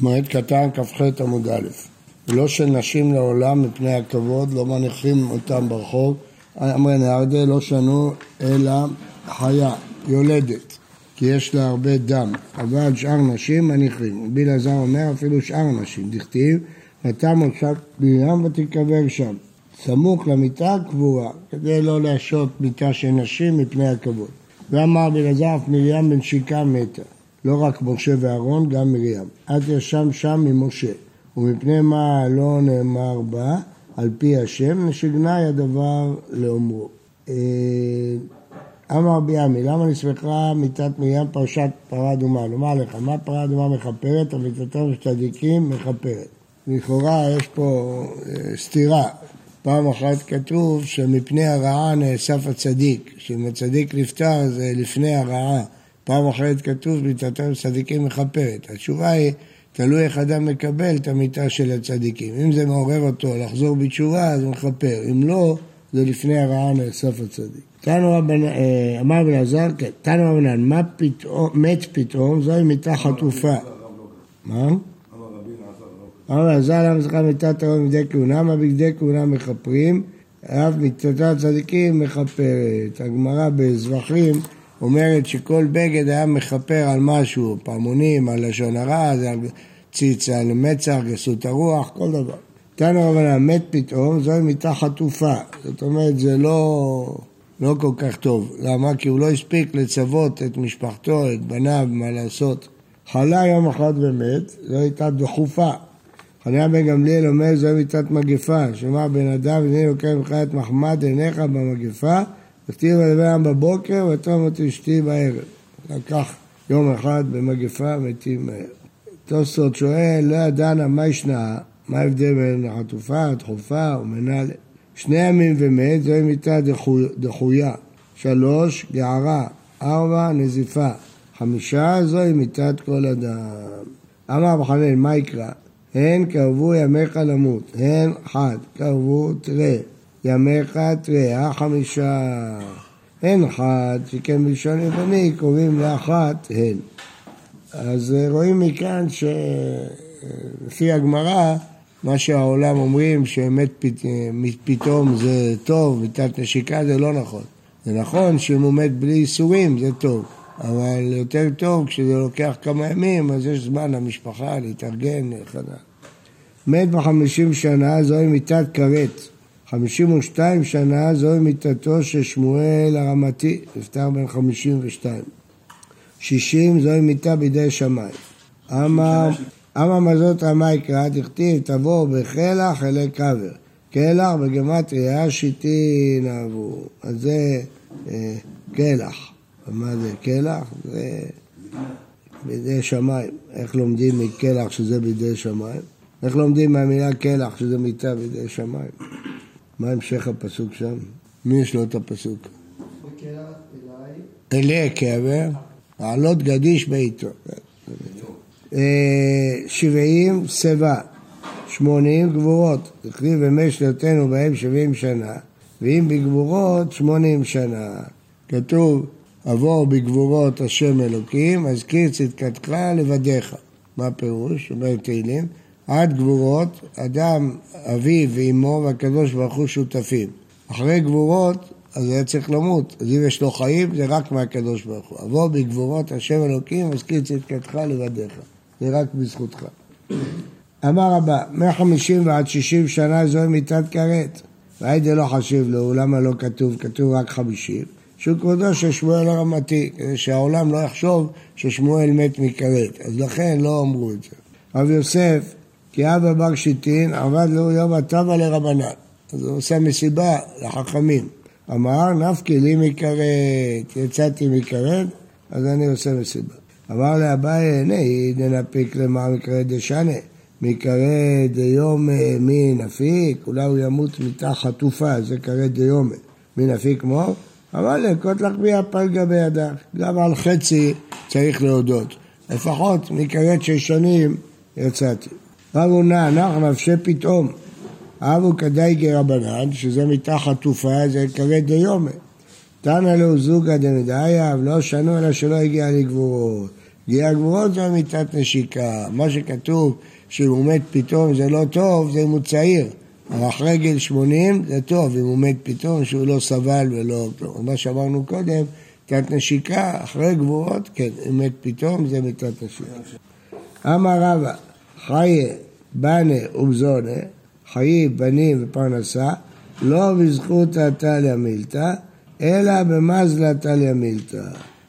מועד קטן כ"ח עמוד א' לא של נשים לעולם מפני הכבוד, לא מניחים אותם ברחוב. אמרי נהרדה לא שנו אלא חיה, יולדת, כי יש לה הרבה דם, אבל שאר נשים מניחים. רבי אלעזר אומר אפילו שאר נשים, דכתיב, ותם מושב בים ותיקבר שם. סמוך למיטה קבורה, כדי לא להשעות מיטה של נשים מפני הכבוד. ואמר רבי אלעזר אף מרים בנשיקה מתה. לא רק משה ואהרון, גם מרים. את ישם שם ממשה, ומפני מה לא נאמר בה, על פי השם, נשגנאי הדבר לאומרו. אה, אמר רבי עמי, למה נסמכה מיתת מרים פרשת פרה אדומה? לומר לך, מה פרה אדומה מכפרת, אמיתתם של צדיקים מכפרת. לכאורה יש פה אה, סתירה. פעם אחת כתוב שמפני הרעה נאסף הצדיק, שאם הצדיק נפטר זה לפני הרעה. פעם אחרת כתוב מיתתם צדיקים מכפרת. התשובה היא, תלוי איך אדם מקבל את המיתה של הצדיקים. אם זה מעורר אותו לחזור בתשובה, אז הוא מכפר. אם לא, זה לפני הרעה נאסף הצדיק. תנו אה, אמר בן עזר, כן, תנו רבנן, מה פתאום, מת פתאום, זוהי מיתה חטופה. מה? אמר אלעזר למה צריכה מיתת הרוב מבגדי כהונה, מה בגדי כהונה מכפרים, אף מיתת הצדיקים מכפרת. הגמרא בזבחים אומרת שכל בגד היה מכפר על משהו, פעמונים, על לשון הרע, זה על ציץ, על מצח, גסות הרוח, כל דבר. תנו רבנן, מת פתאום, זוהי מיטה חטופה. זאת אומרת, זה לא, לא כל כך טוב. למה? כי הוא לא הספיק לצוות את משפחתו, את בניו, מה לעשות. חלה יום אחד ומת, זו הייתה דחופה. חניה בן גמליאל אומר, זו מיטת מגפה, שמע בן אדם, הנה לוקח ממך את מחמד עיניך במגפה, ותהיו בלבן בבוקר ותום אותי אשתי בערב. לקח יום אחד במגפה מתים מהר. תוספות שואל, לא ידענה מה ישנה, מה ההבדל בין החטופה, הדחופה ומנהלה. שני ימים ומת, זוהי מיטה דחויה. שלוש, גערה. ארבע, נזיפה. חמישה, זוהי מיטת כל אדם. אמר אבו חנן, מה יקרא? הן קרבו ימיך למות, הן חד, קרבו תראה. ימיך תראה חמישה. הן אחת, שכן בלשון יווני קוראים לאחת הן. אז רואים מכאן שלפי הגמרא, מה שהעולם אומרים שמת פתאום זה טוב, מיטת נשיקה זה לא נכון. זה נכון שאם הוא מת בלי איסורים זה טוב, אבל יותר טוב כשזה לוקח כמה ימים אז יש זמן למשפחה להתארגן, חדש. מת בחמישים שנה זוהי מיטת כרת. חמישים ושתיים שנה זוהי מיתתו של שמואל הרמתי, נפטר בן חמישים ושתיים. שישים זוהי מיתה בידי שמיים. אמה מזאת רמה יקרא, תכתיב תבוא בחלח אלי קבר. קלח בגמטריה שיטין אהבו. אז זה אה, קלח. מה זה קלח? זה בידי שמיים. איך לומדים מקלח שזה בידי שמיים? איך לומדים מהמילה קלח שזה מיטה בידי שמיים? מה המשך הפסוק שם? מי יש לו את הפסוק? אלי קבר, לעלות גדיש בעיתו. אה, שבעים שיבה, שמונים גבורות. תכתיב בימי שנותינו בהם שבעים שנה, ואם בגבורות שמונים שנה. כתוב, עבור בגבורות השם אלוקים, אזכיר צדקתך לבדיך. מה הפירוש? אומר תהילים. עד גבורות, אדם, אביו ואימו והקדוש ברוך הוא שותפים. אחרי גבורות, אז היה צריך למות. אז אם יש לו חיים, זה רק מהקדוש ברוך הוא. אבוא בגבורות השם אלוקים, אזכיר צדקתך לבדיך. זה רק בזכותך. אמר רבה, 150 ועד 60 שנה זוהי מיתת כרת. והיידה לא חשיב לו, למה לא כתוב? כתוב רק 50. שהוא כבודו של שמואל הרמתי, כדי שהעולם לא יחשוב ששמואל מת מכרת. אז לכן לא אמרו את זה. רב יוסף כי אבא בר שיטין עבד לו יום הטבע לרבנן. אז הוא עושה מסיבה לחכמים. אמר, נפקי לי מכרת, יצאתי מכרת, אז אני עושה מסיבה. אמר לאביי, הנה, ננפיק למה מכרת דשנה. מכרת דיום מי נפיק, אולי הוא ימות מיתה חטופה, זה כרת דיום. מי נפיק מו? אמר לנקוט לך בי הפל גבי ידך. גם על חצי צריך להודות. לפחות מכרת שש שנים יצאתי. רבו נע, נח נפשי פתאום. אבו כדאי רבנן, שזה מתחת תופה, זה כבד דיומה. תנא לו זוגא דמדאייב, לא שנו אלא שלא הגיע לגבורות. גיל הגבורות זה מיתת נשיקה. מה שכתוב שאם הוא מת פתאום זה לא טוב, זה אם הוא צעיר. אבל אחרי גיל 80 זה טוב, אם הוא מת פתאום שהוא לא סבל ולא... מה שאמרנו קודם, מיתת נשיקה, אחרי גבורות, כן, אם מת פתאום זה מיתת נשיקה. אמר רבא, חיי, בנה ובזונה, חיי, בנים ופרנסה, לא בזכות הטליה מילתא, אלא במזלה טליה מילתא.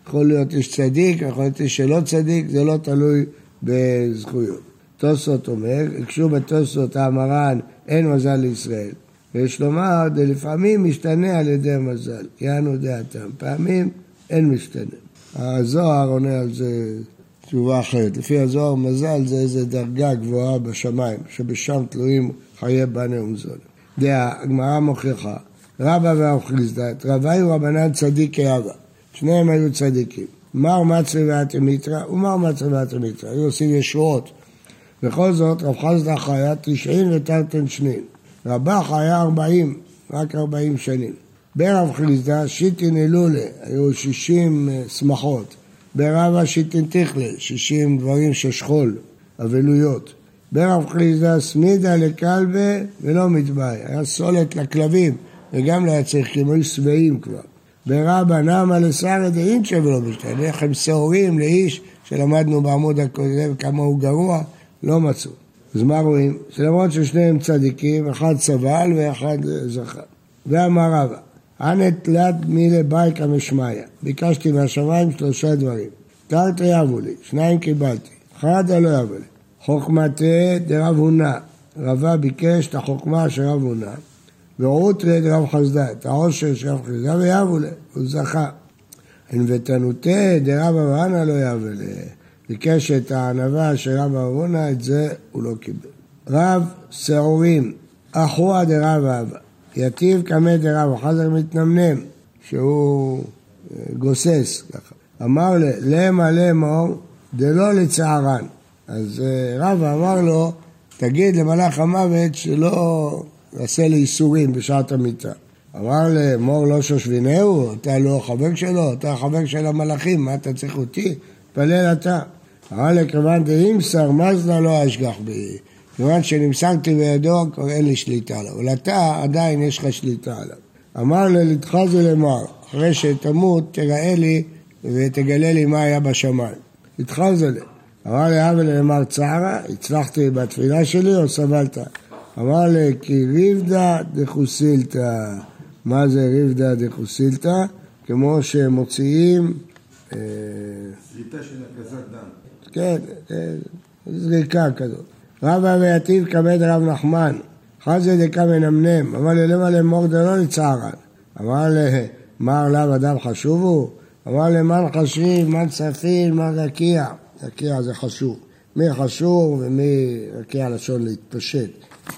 יכול להיות איש צדיק, יכול להיות איש שלא צדיק, זה לא תלוי בזכויות. תוספות אומר, הקשו בתוספות המרן, אין מזל לישראל. ויש לומר, לפעמים משתנה על ידי המזל, יענו דעתם. פעמים אין משתנה. הזוהר עונה על זה תשובה אחרת. לפי הזוהר, מזל זה איזה דרגה גבוהה בשמיים, שבשם תלויים חיי בני ומזון. דעה, הגמרא מוכיחה, רבא ואוכליסדת, רבי ורבנן צדיק רבא. שניהם היו צדיקים. מר מצרי ואתמיתרא ומר מצרי ואתמיתרא. היו עושים ישועות. בכל זאת, רב חסדא חיה תשעין ותרתן שנין. רבח היה ארבעים, רק ארבעים שנים. ברב חיסדא שיטין אלולה, היו שישים אה, שמחות. ברבא שיטין תכלה, שישים דברים של שכול, אבלויות. ברב חיסדא סמידה לכלבה ולא מתבאי. היה סולת לכלבים, וגם לא היה צריך, כי הם היו שבעים כבר. ברבא נמא לסרא דאינצ'ה ולא משתנה, איך הם שעורים לאיש שלמדנו בעמוד הקודם כמה הוא גרוע, לא מצאו. אז מה רואים? שלמרות ששניהם צדיקים, אחד סבל ואחד זכה. ואמר רבא, אנא תלת מילי בייקה משמיא, ביקשתי מהשמיים שלושה דברים. תרתי יבו לי, שניים קיבלתי, אחד לא יבו לי. חוכמתה דרב הונא, רבה ביקש את החוכמה של רב הונא, ועוטרי דרב חסדה, את העושר של רב חסדה ויבו לה, הוא זכה. ענוותנותה דרב אברהנה לא יבו לה. ביקש את הענווה של רב אברהנה, את זה הוא לא קיבל. רב שעורים, אחוה דרב אבא, יתיב קמא דרב, כך מתנמנם, שהוא אה, גוסס ככה. אמר לה, למה לאמור, דלא לצערן. אז אה, רב אמר לו, תגיד למלאך המוות שלא יעשה לי איסורים בשעת המיטה. אמר לאמור לא שושבינהו, אתה לא חבר שלו, אתה חבר של המלאכים, מה אתה צריך אותי? תפלל אתה. אמר לכיוון דאימסר מזלה לא אשגח בי. כיוון שנמסרתי בידו, אין לי שליטה עליו. אבל אתה, עדיין יש לך שליטה עליו. אמר ללתחזי למר, אחרי שתמות, תראה לי ותגלה לי מה היה בשמיים. התחזי לי. אמר לאבא למר צערה, הצלחתי בתפילה שלי או סבלת? אמר לי, כי ריבדא דחוסילתא. מה זה ריבדא דחוסילתא? כמו שמוציאים... אה, זריטה של הקזת דם. כן, אה, זריקה כזאת. רבא ויתיב כבד רב נחמן, חזי דקה מנמנם, אמר לי למה לאמור דלא לצערן. אמר לי, מר לאו אדם חשוב הוא? אמר לי, מן חשיב, מן צפיל, מן רקיע. רקיע זה חשוב. מי חשוב ומי רקיע לשון להתפשט.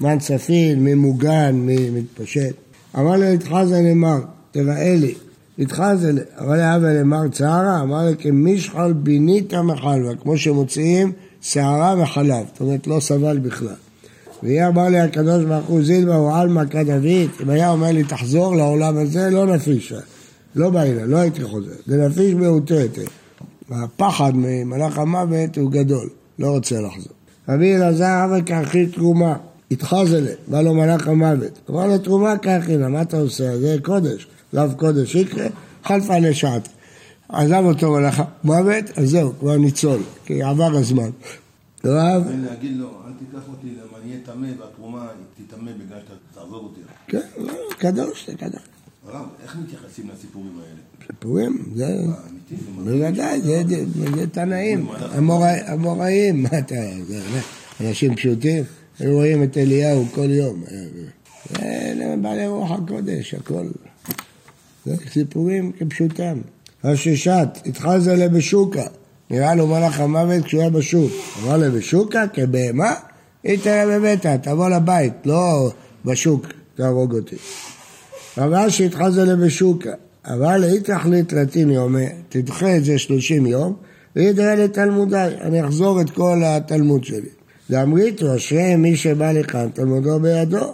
מן צפיל, מי מוגן, מי מתפשט. אמר לי, התחזה למר, תראה לי. התחזה, אמר לי, אבא למר צערה, אמר לי, כמשחל בינית מחלבה, כמו שמוציאים שערה וחלב, זאת אומרת, לא סבל בכלל. ויהיה אמר לי הקדוש ברוך הוא זילבה הוא עלמא כדוד, אם היה אומר לי תחזור לעולם הזה, לא נפיש, לא בעילה, לא הייתי חוזר, זה נפיש מעוטה יותר. הפחד ממלאך המוות הוא גדול, לא רוצה לחזור. רבי אלעזר אבא כאחי תרומה, התחזלה, בא לו מלאך המוות. אמר לו תרומה כאחינה, מה אתה עושה? זה קודש, לאו קודש יקרה, חלפה לשעת. עזב אותו מלאך המוות, אז זהו, כבר ניצול, כי עבר הזמן. רב... להגיד לו, אל תיקח אותי, למה אני אהיה טמא והתרומה תטמא בגלל שאתה תעזוב אותי. כן, קדוש, זה קדוש. הרב, איך מתייחסים לסיפורים האלה? סיפורים, זה... בוודאי, זה תנאים, המוראים, מה אתה... אנשים פשוטים, היו רואים את אליהו כל יום. זה בעלי רוח הקודש, הכל. זה סיפורים כפשוטם. הששת, התחלזה לבשוקה, נראה לו מלאך המוות כשהוא היה בשוק. אמר לבשוקה, כבהמה, היא תראה בביתה, תבוא לבית, לא בשוק, תהרוג אותי. רב אשי התחלזה לבשוקה, אבל היא תחליט לטיני אומר, תדחה את זה שלושים יום, והיא תראה לתלמודי, אני אחזור את כל התלמוד שלי. ואמריתו, אשרי מי שבא לכאן, תלמודו בידו.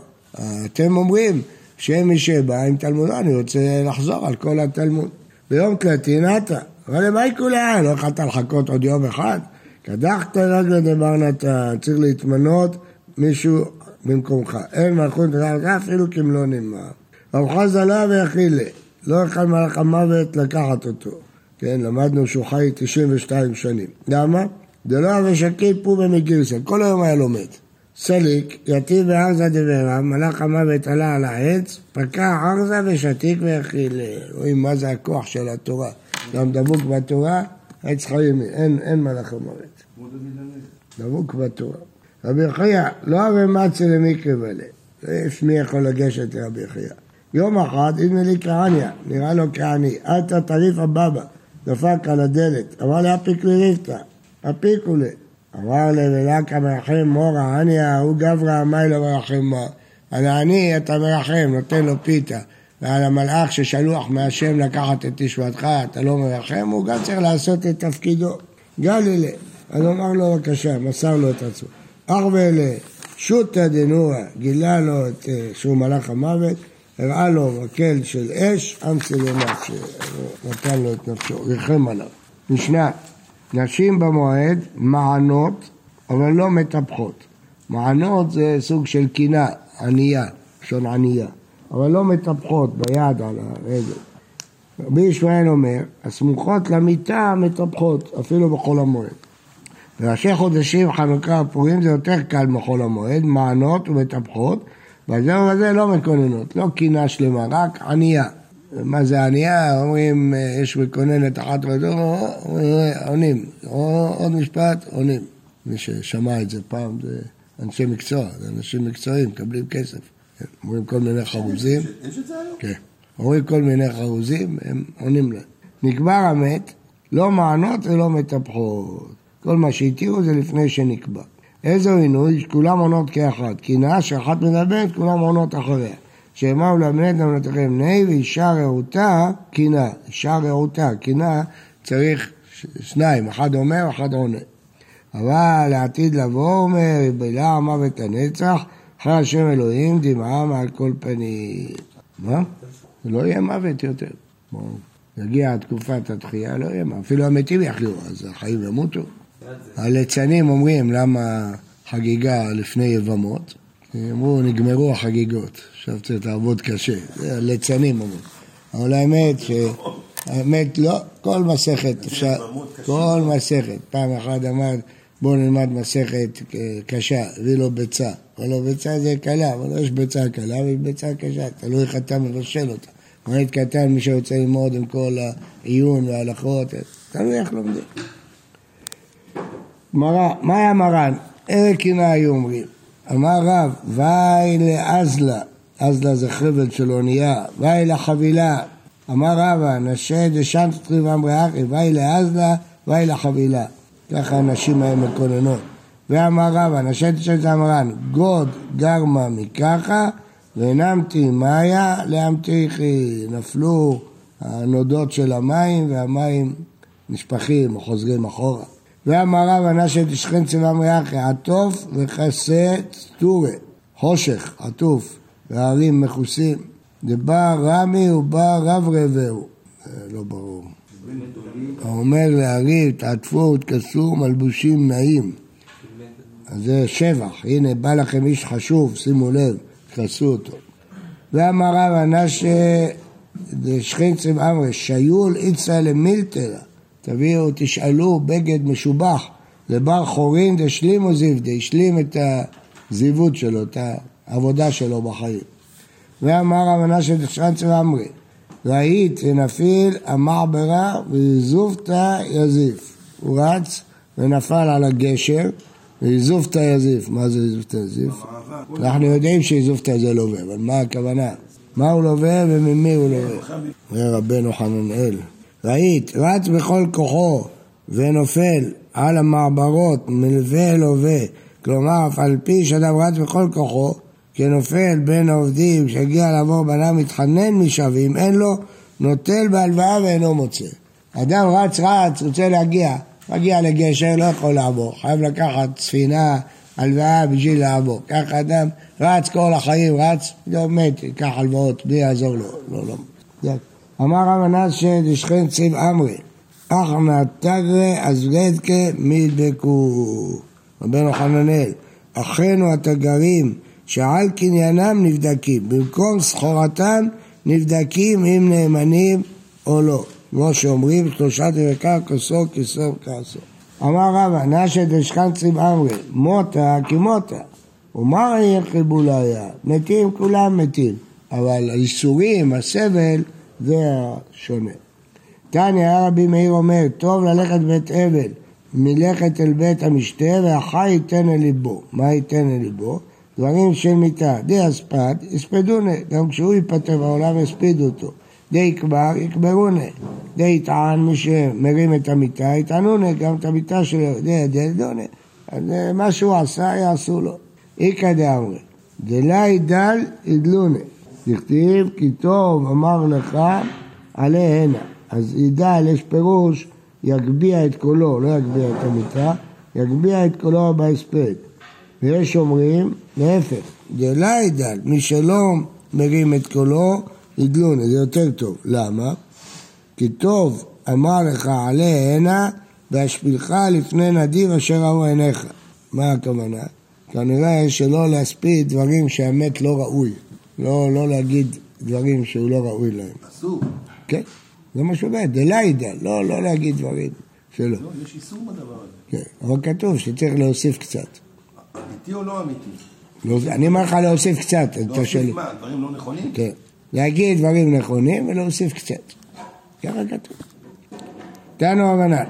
אתם אומרים, אשרי מי שבא עם תלמודו, אני רוצה לחזור על כל התלמוד. ביום תלתינתא, אבל למאי כולי לא יכולת לחכות עוד יום אחד? קדחת רגלא דבר נתן, צריך להתמנות מישהו במקומך. אין מלכות לך אפילו כמלוא נאמר. רב זלה ויכילה, לא יכל מלאך המוות לקחת אותו. כן, למדנו שהוא חי 92 שנים. למה? דלא אבשקיל פו במגירסה, כל היום היה לומד. סליק, יתיב בארזה דברה, מלאך המוות עלה על העץ, פקע ארזה ושתיק ויכיל. רואים מה זה הכוח של התורה. גם דבוק בתורה, עץ חיים, אין, אין מלאך המוות. דבוק בתורה. רבי יחיא, לא הרי מצה למקרה מלא. מי יכול לגשת לרבי יחיא. יום אחד, נדמה לי כעניה, נראה לו כעני, עטה טריף הבבא, דפק על הדלת, אמר לי אפיק לי ריבתא, אפיקו לי. אמר לי ולקה מרחם מורה, עניה, הוא גברא, מה לא מרחם מה? על העני אתה מרחם, נותן לו פיתה. ועל המלאך ששלוח מהשם לקחת את נשמתך, אתה לא מרחם, הוא גם צריך לעשות את תפקידו. גלילה. אז אמר לו, בבקשה, מסר לו את עצמו. אח ואלה, שותא דנורא, גילה לו את, אה, שהוא מלאך המוות, הראה לו מקל של אש, אמסי לנפשי, נתן לו את נפשו, ריחם עליו. משנה, נשים במועד מענות, אבל לא מטפחות. מענות זה סוג של קינה, ענייה, לשון ענייה, אבל לא מטפחות ביד על הרגל. רבי ישמעאל אומר, הסמוכות למיטה מטפחות, אפילו בחול המועד. בראשי חודשים, חנוכה ופורים זה יותר קל מחול המועד, מענות ומטפחות, בזהו וזה לא מקוננות, לא קינה שלמה, רק ענייה. מה זה ענייה? אומרים, יש מקוננת אחת ודור, עונים. עוד משפט, עונים. מי ששמע את זה פעם זה אנשי מקצוע, זה אנשים מקצועיים, מקבלים כסף. אומרים כל מיני חרוזים. יש את זה היום? כן. אומרים כל מיני חרוזים, הם עונים להם. נקבר המת, לא מענות ולא מטפחות. כל מה שהתירו זה לפני שנקבע. איזה עינוי? כולם עונות כאחד. כי נאה שאחת מדברת, כולם עונות אחריה. שאמר למנת למנתכם נהי ואישה רעותה קינה. אישה רעותה, קינה צריך שניים, אחד אומר, אחד עונה. אבל לעתיד לבוא אומר, בלע המוות הנצח, אחרי השם אלוהים דמעה מעל כל פנים. מה? לא יהיה מוות יותר. יגיע תקופת התחייה, לא יהיה מוות. אפילו המתים יחיו, אז החיים ימותו. הליצנים אומרים למה חגיגה לפני יבמות, אמרו נגמרו החגיגות, עכשיו צריך לעבוד קשה, זה הליצנים אומרים. אבל האמת ש... האמת לא, כל מסכת אפשר, כל מסכת, פעם אחת אמר בואו נלמד מסכת קשה, הביא לו ביצה, אבל לו ביצה זה קלה, אבל יש ביצה קלה ויש ביצה קשה, תלוי איך אתה מבשל אותה. מועד קטן, מי שרוצה ללמוד עם כל העיון וההלכות, תלוי איך לומדים. גמרא, מה היה מרן? איזה קינה היו אומרים? אמר רב, ואי לאזלה, אזלה זה חבל של אונייה, ואי לחבילה. אמר רבא, נשה דשנת טריב אמרי אחי, ואי לאזלה, ואי לחבילה. ככה הנשים היו מקוננות. ואמר רבא, נשה דשנת אמרן, גוד גרמה מככה, ונמתי מאיה לאמתיכי. נפלו הנודות של המים, והמים נשפכים חוזרים אחורה. ואמר רב אנשי תשכן צבא מריחי, עטוף וכסה סטורי, חושך, עטוף, והרים מכוסים. דבא רמי ובא רב רבהו. לא ברור. האומר להרים, תעטפו, תכסו מלבושים נעים. אז זה שבח, הנה בא לכם איש חשוב, שימו לב, תכסו אותו. ואמר רב אנשי צבא אמרי, שיול איצה למילתלה. תביאו, תשאלו בגד משובח לבר חורין דשלימו זיוודה, השלים את הזיווד שלו, את העבודה שלו בחיים. ואמר המנה של דשרנץ ואמרי, ראית ונפיל המעברה ויזופתא יזיף. הוא רץ ונפל על הגשר ויזופתא יזיף. מה זה יזופתא יזיף? אנחנו יודעים שיזופתא זה לווה, אבל מה הכוונה? מה הוא לווה וממי הוא לווה? רבנו חננאל. ראית, רץ בכל כוחו ונופל על המעברות מלווה אל הווה, כלומר אף על פי שאדם רץ בכל כוחו, כנופל בין העובדים שהגיע לעבור בנם מתחנן משווים, אין לו, נוטל בהלוואה ואינו מוצא. אדם רץ רץ, רוצה להגיע, מגיע לגשר, לא יכול לעבור, חייב לקחת ספינה, הלוואה בשביל לעבור. ככה אדם רץ כל החיים, רץ, לא מת, ייקח הלוואות, בלי יעזור לו, לא, לא. אמר רב אנס שדשכן ציב אמרי, אחנא תגרי אזגדקה מידבקו. רבנו חננאל, אחינו התגרים שעל קניינם נבדקים, במקום סחורתם נבדקים אם נאמנים או לא. כמו שאומרים, שלושה דבקה כוסו כסו כעשו. אמר רבא, נשא דשכנצים אמרי, מוטה כמוטה. ומה יחלבו היה? מתים כולם מתים, אבל האיסורים, הסבל, זה השונה. תניא, רבי מאיר אומר, טוב ללכת בית אבל מלכת אל בית המשתה והחי ייתן אל ליבו. מה ייתן אל ליבו? דברים של מיתה. די אספד, יספדונה. גם כשהוא ייפטר בעולם יספידו אותו. די יקבר, יקברונה. די יטען, מי שמרים את המיטה, יטענונה. גם את המיטה שלו, די ידלדונה. אז אה, מה שהוא עשה, יעשו לו. איכא דאמרי. דלי דל ידלונה. דכתיב כי טוב אמר לך עלה הנה. אז ידל יש פירוש יגביה את קולו, לא יגביה את המיטה, יגביה את קולו בהספד. ויש אומרים, להפך, דלה ידל, מי שלא מרים את קולו, ידלון, זה יותר טוב. למה? כי טוב אמר לך עלה הנה והשפילך לפני נדיב אשר ראו עיניך. מה הכוונה? כנראה שלא להספיד דברים שהמת לא ראוי. לא, לא להגיד דברים שהוא לא ראוי להם. אסור. כן, זה מה שאומר, דליידה, לא, לא להגיד דברים שלא. לא, יש איסור בדבר הזה. כן, אבל כתוב שצריך להוסיף קצת. אמיתי או לא אמיתי? לא, אני אומר לך להוסיף קצת, אתה שואל. מה, דברים לא נכונים? כן, להגיד דברים נכונים ולהוסיף קצת. ככה כתוב. תנו רבנן,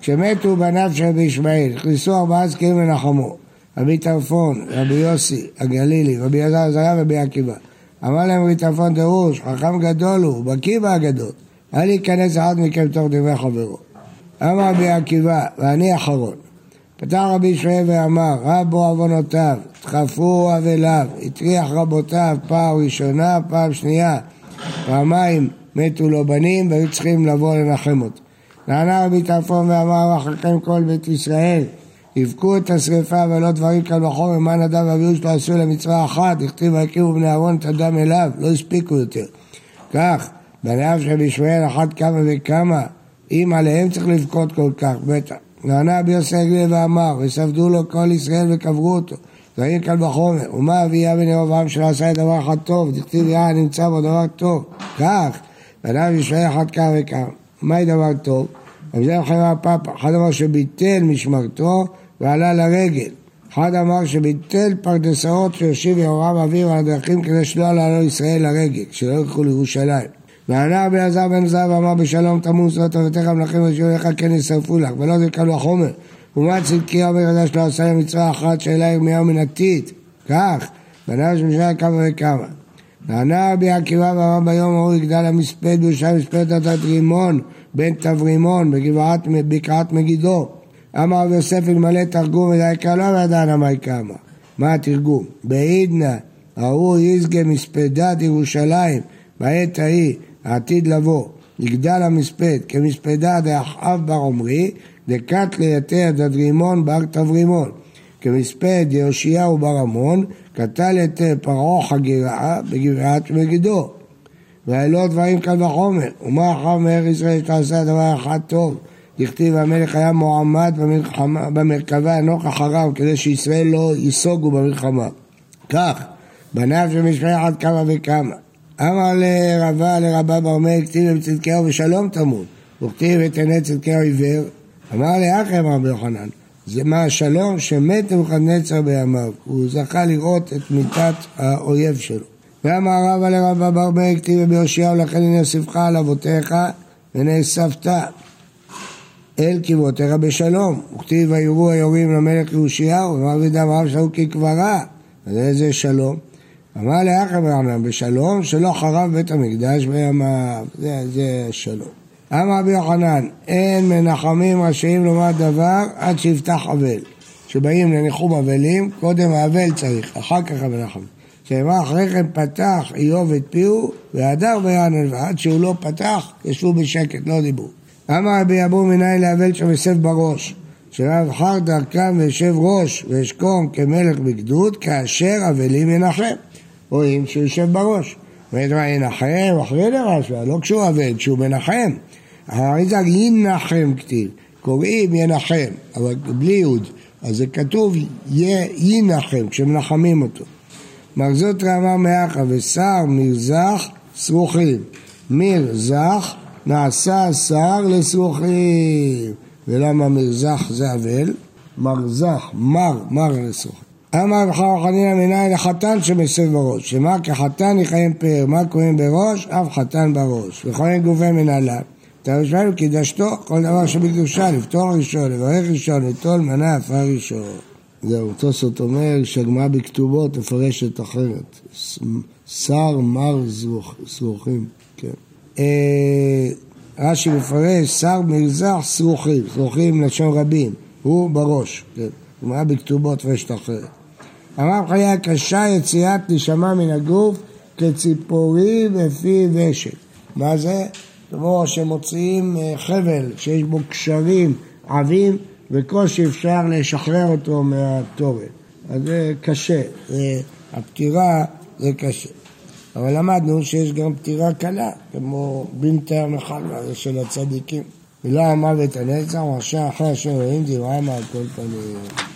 כשמתו בניו של רבי ישמעאל, הכניסו ארבעה זקנים לנחמו, רבי טרפון, רבי יוסי, הגלילי, רבי אלעזר עזריה ורבי עקיבא. אמר להם רבי טרפון דרוש, חכם גדול הוא, בקיא בהגדות, אל ייכנס אחד מכם תוך דברי חברו. אמר רבי עקיבא, ואני אחרון. פתח רבי ישמעאל ואמר, רבו עוונותיו, דחפו אבליו, הטריח רבותיו פעם ראשונה, פעם שנייה, פעמיים מתו לו בנים והיו צריכים לבוא לנחם אותו. נענה רבי טרפון ואמר, אחריכם כל בית ישראל, יבכו את השרפה ולא דברים כאן וחומר, מה נדב ואביהו שלו עשו למצווה אחת, הכתיב ויקימו בני אהרון את הדם אליו, לא הספיקו יותר. כך, בניו של ישמעאל אחת כמה וכמה, אם עליהם צריך לבכות כל כך, בטח. נענה רבי יוסי הגליל ואמר, וספדו לו כל ישראל וקברו אותו. דברים כאן בחומר, ומה אביה בן ירבעם שלא עשה את דבר אחד טוב, דכתיב יאה נמצא בו דבר טוב. כך, של ישמעאל אחת כמה וכמה. מהי דבר טוב? רבי זר חייבה פאפה, אחד אמר שביטל משמרתו ועלה לרגל. אחד אמר שביטל פרדסאות שיושיב יהורם אביו על הדרכים כדי שלא עלה לו ישראל לרגל, שלא ילכו לירושלים. וענה רבי אלעזר בן זר ואמר בשלום תמוס לא תבתך מלכים ושבעיך כן ישרפו לך ולא זה קל וחומר. ומה צדקיה אומר חדש לא עשה להם מצווה אחת שאלה ירמיהו מן עתיד. כך, בניו של משנה כמה וכמה. וענה רבי עקיבא ואמר ביום ההוא יגדל המספד ושם מספד עדת רימון בן תברימון בקעת מגידו. אמר רבי יוסף אלמלא תרגום ודייקה לא ידענה מה יקמה. מה התרגום? בעידנא ההוא יזגה מספדת ירושלים בעת ההיא העתיד לבוא יגדל המספד כמספדה דאחאב בר עמרי דקת ליתר דדרימון בר תברימון. כמספד יאשיהו בר עמון קטל את פרעה חגירה בגבעת מגידו. והלא דברים קל וחומר ומה אחר מארץ ישראל שתעשה דבר אחד טוב? דכתיב המלך היה מועמד במלחמה, במרכבה הנוח אחריו כדי שישראל לא ייסוגו במלחמה. כך בניו של משפחה עד כמה וכמה אמר לרבה לרבה בר מאיר כתיב בצדקיהו ושלום תמות וכתיב את עיני צדקיהו עיוור. אמר לאחי אמר רבי יוחנן? זה מה השלום שמת נבוכדנצר בימיו הוא זכה לראות את מיתת האויב שלו. ואמר רבא לרבא בר מאיר כתיב ביאשיהו לכן הנה אוסיפך על אבותיך ונאספת אל קברותיך בשלום. וכתיב ויראו היורים למלך יאשיהו ואמר בידם רב שאול כקברה אז איזה שלום אמר לאחר ברענן בשלום שלא חרב בית המקדש בימיו, זה, זה שלום. אמר רבי יוחנן, אין מנחמים רשאים לומר דבר עד שיפתח אבל. כשבאים לניחום אבלים, קודם האבל צריך, אחר כך המנחם. שאמר אחרי כן פתח איוב את פיהו והדר ביענן, ועד שהוא לא פתח, ישבו בשקט, לא דיברו. אמר רבי אבו מנין לאבל שם יוסף בראש, שלא יבחר דרכם וישב ראש ואשכום כמלך בגדוד, כאשר אבלים ינחם. רואים שהוא יושב בראש. ואומר ינחם אחרי לרשב"א, לא כשהוא אבל, כשהוא מנחם. האריזה ינחם כתיב, קוראים ינחם, אבל בלי יוד, אז זה כתוב ינחם, כשמנחמים אותו. מרזות רמה מאחה ושר מרזח שרוכים. מרזח נעשה שר לסרוכים. ולמה מרזח זה אבל? מרזח, מר, מר לסרוכים. אמר רב חנינא מנין לחתן שמסב בראש, שמה כחתן יכהן פאר, מה כהן בראש? אף חתן בראש, וכהן גובה מנהלה. תרש לנו קידשתו, כל דבר שבקדושה, לפתור ראשון, לברך ראשון, ליטול מנה עפר ראשון. זהו, תוספות אומר שהגמרא בכתובות מפרשת אחרת. שר מר סרוחים, כן. אה, רש"י מפרש שר מרזח סרוחים, סרוחים לשון רבים, הוא בראש, כן. גמרא בכתובות מפרשת אחרת. אמר חיי קשה יציאת נשמה מן הגוף כציפורי בפי ושת. מה זה? כמו שמוציאים אה, חבל שיש בו קשרים עבים וקושי אפשר לשחרר אותו מהתורן. אז זה קשה, זה, הפטירה זה קשה. אבל למדנו שיש גם פטירה קלה, כמו בינתא המחלה, זה של הצדיקים. ולא המוות הנצח, רשע אחרי אשר רואים דברה מעל כל פנים.